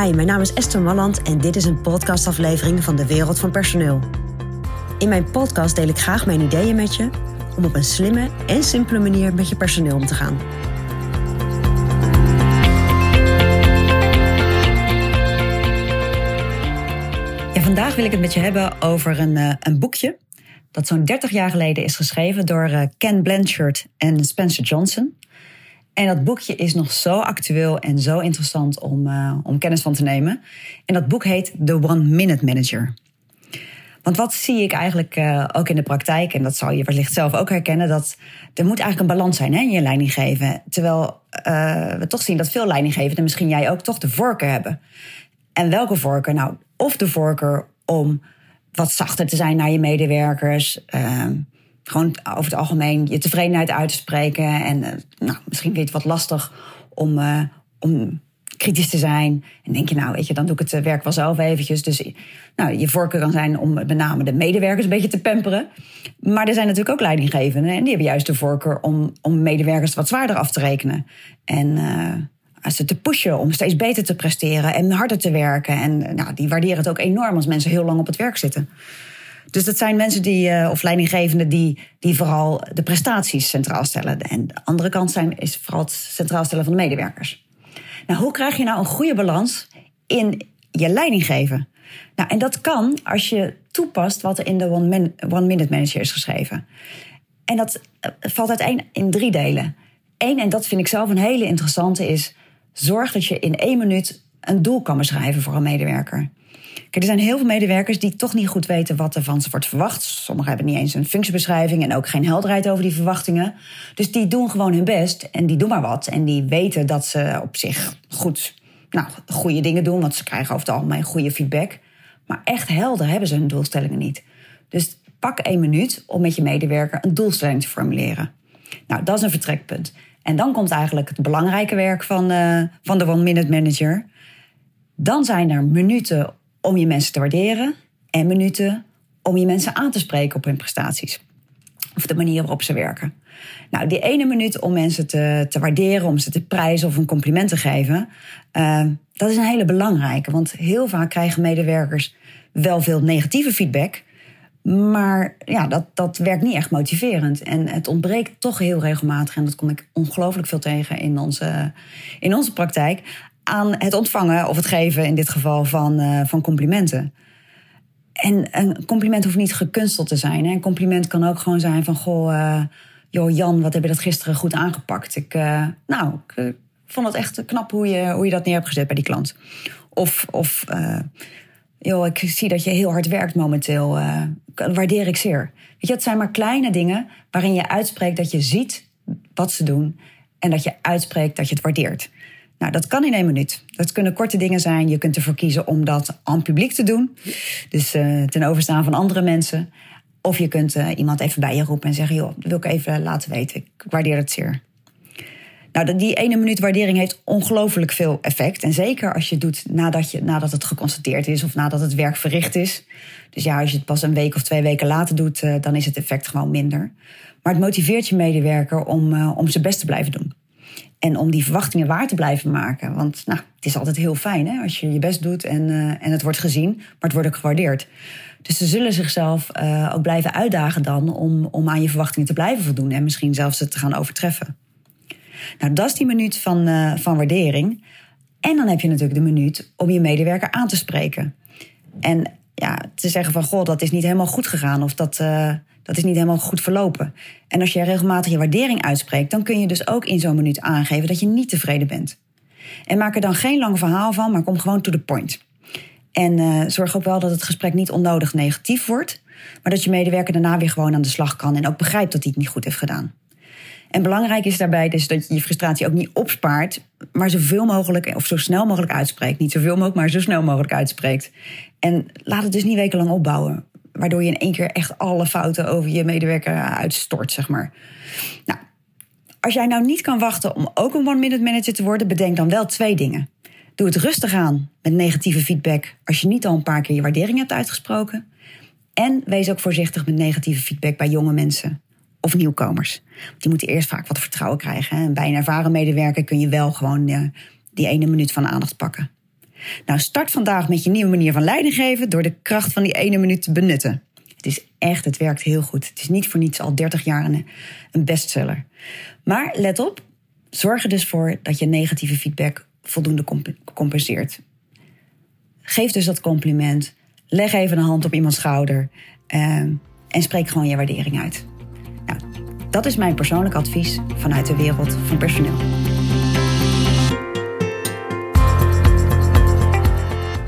Hi, mijn naam is Esther Malland en dit is een podcastaflevering van de Wereld van Personeel. In mijn podcast deel ik graag mijn ideeën met je om op een slimme en simpele manier met je personeel om te gaan. Ja, vandaag wil ik het met je hebben over een, uh, een boekje dat zo'n 30 jaar geleden is geschreven door uh, Ken Blanchard en Spencer Johnson. En dat boekje is nog zo actueel en zo interessant om, uh, om kennis van te nemen. En dat boek heet The One Minute Manager. Want wat zie ik eigenlijk uh, ook in de praktijk, en dat zal je wellicht zelf ook herkennen, dat er moet eigenlijk een balans zijn hè, in je leidinggeven. Terwijl uh, we toch zien dat veel leidinggevenden, misschien jij ook, toch de voorkeur hebben. En welke voorkeur? Nou, of de voorkeur om wat zachter te zijn naar je medewerkers. Gewoon over het algemeen je tevredenheid uit te spreken. En uh, nou, misschien vind je het wat lastig om, uh, om kritisch te zijn. En denk je, nou, weet je, dan doe ik het werk wel zelf eventjes. Dus nou, je voorkeur kan zijn om met name de medewerkers een beetje te pamperen. Maar er zijn natuurlijk ook leidinggevenden. En die hebben juist de voorkeur om, om medewerkers wat zwaarder af te rekenen. En ze te pushen om steeds beter te presteren en harder te werken. En nou, die waarderen het ook enorm als mensen heel lang op het werk zitten. Dus dat zijn mensen die, uh, of leidinggevenden die, die vooral de prestaties centraal stellen. En de andere kant zijn, is vooral het centraal stellen van de medewerkers. Nou, hoe krijg je nou een goede balans in je leidinggeven? Nou, en dat kan als je toepast wat er in de One, one Minute Manager is geschreven. En dat uh, valt uiteen in drie delen. Eén, en dat vind ik zelf een hele interessante, is zorg dat je in één minuut een doel kan beschrijven voor een medewerker. Er zijn heel veel medewerkers die toch niet goed weten wat er van ze wordt verwacht. Sommigen hebben niet eens een functiebeschrijving en ook geen helderheid over die verwachtingen. Dus die doen gewoon hun best en die doen maar wat. En die weten dat ze op zich goed, nou, goede dingen doen, want ze krijgen over het algemeen goede feedback. Maar echt helder hebben ze hun doelstellingen niet. Dus pak één minuut om met je medewerker een doelstelling te formuleren. Nou, dat is een vertrekpunt. En dan komt eigenlijk het belangrijke werk van, uh, van de One Minute Manager. Dan zijn er minuten om je mensen te waarderen en minuten om je mensen aan te spreken op hun prestaties. Of de manier waarop ze werken. Nou, die ene minuut om mensen te, te waarderen, om ze te prijzen of een compliment te geven, uh, dat is een hele belangrijke. Want heel vaak krijgen medewerkers wel veel negatieve feedback. Maar ja, dat, dat werkt niet echt motiverend. En het ontbreekt toch heel regelmatig, en dat kom ik ongelooflijk veel tegen in onze, in onze praktijk, aan het ontvangen of het geven in dit geval van, uh, van complimenten. En een compliment hoeft niet gekunsteld te zijn. Hè. Een compliment kan ook gewoon zijn van... Goh, uh, joh, Jan, wat heb je dat gisteren goed aangepakt? Ik, uh, nou, ik vond het echt knap hoe je, hoe je dat neer hebt gezet bij die klant. Of, of joh, ik zie dat je heel hard werkt momenteel. waardeer ik zeer. Weet je, het zijn maar kleine dingen waarin je uitspreekt dat je ziet wat ze doen... en dat je uitspreekt dat je het waardeert. Nou, dat kan in één minuut. Dat kunnen korte dingen zijn. Je kunt ervoor kiezen om dat aan publiek te doen. Dus uh, ten overstaan van andere mensen. Of je kunt uh, iemand even bij je roepen en zeggen: joh, dat wil ik even laten weten. Ik waardeer het zeer. Nou, die ene minuut waardering heeft ongelooflijk veel effect. En zeker als je het doet nadat, je, nadat het geconstateerd is of nadat het werk verricht is. Dus ja, als je het pas een week of twee weken later doet, uh, dan is het effect gewoon minder. Maar het motiveert je medewerker om, om zijn best te blijven doen. En om die verwachtingen waar te blijven maken. Want nou, het is altijd heel fijn hè, als je je best doet en, uh, en het wordt gezien, maar het wordt ook gewaardeerd. Dus ze zullen zichzelf uh, ook blijven uitdagen dan om, om aan je verwachtingen te blijven voldoen en misschien zelfs het te gaan overtreffen. Nou, dat is die minuut van, uh, van waardering. En dan heb je natuurlijk de minuut om je medewerker aan te spreken. En ja, te zeggen van, goh, dat is niet helemaal goed gegaan of dat, dat is niet helemaal goed verlopen. En als je regelmatig je waardering uitspreekt, dan kun je dus ook in zo'n minuut aangeven dat je niet tevreden bent. En maak er dan geen lang verhaal van, maar kom gewoon to the point. En uh, zorg ook wel dat het gesprek niet onnodig negatief wordt, maar dat je medewerker daarna weer gewoon aan de slag kan en ook begrijpt dat hij het niet goed heeft gedaan. En belangrijk is daarbij dus dat je je frustratie ook niet opspaart, maar zoveel mogelijk of zo snel mogelijk uitspreekt. Niet zoveel mogelijk, maar zo snel mogelijk uitspreekt. En laat het dus niet wekenlang opbouwen waardoor je in één keer echt alle fouten over je medewerker uitstort, zeg maar. Nou, als jij nou niet kan wachten om ook een one-minute manager te worden, bedenk dan wel twee dingen. Doe het rustig aan met negatieve feedback als je niet al een paar keer je waardering hebt uitgesproken. En wees ook voorzichtig met negatieve feedback bij jonge mensen of nieuwkomers. Die moeten eerst vaak wat vertrouwen krijgen. En bij een ervaren medewerker kun je wel gewoon uh, die ene minuut van aandacht pakken. Nou, start vandaag met je nieuwe manier van leiding geven door de kracht van die ene minuut te benutten. Het is echt, het werkt heel goed. Het is niet voor niets al 30 jaar een, bestseller. Maar let op, zorg er dus voor dat je negatieve feedback voldoende compenseert. Geef dus dat compliment. Leg even een hand op iemands schouder. Uh, en spreek gewoon je waardering uit. Nou, dat is mijn persoonlijk advies vanuit de wereld van personeel.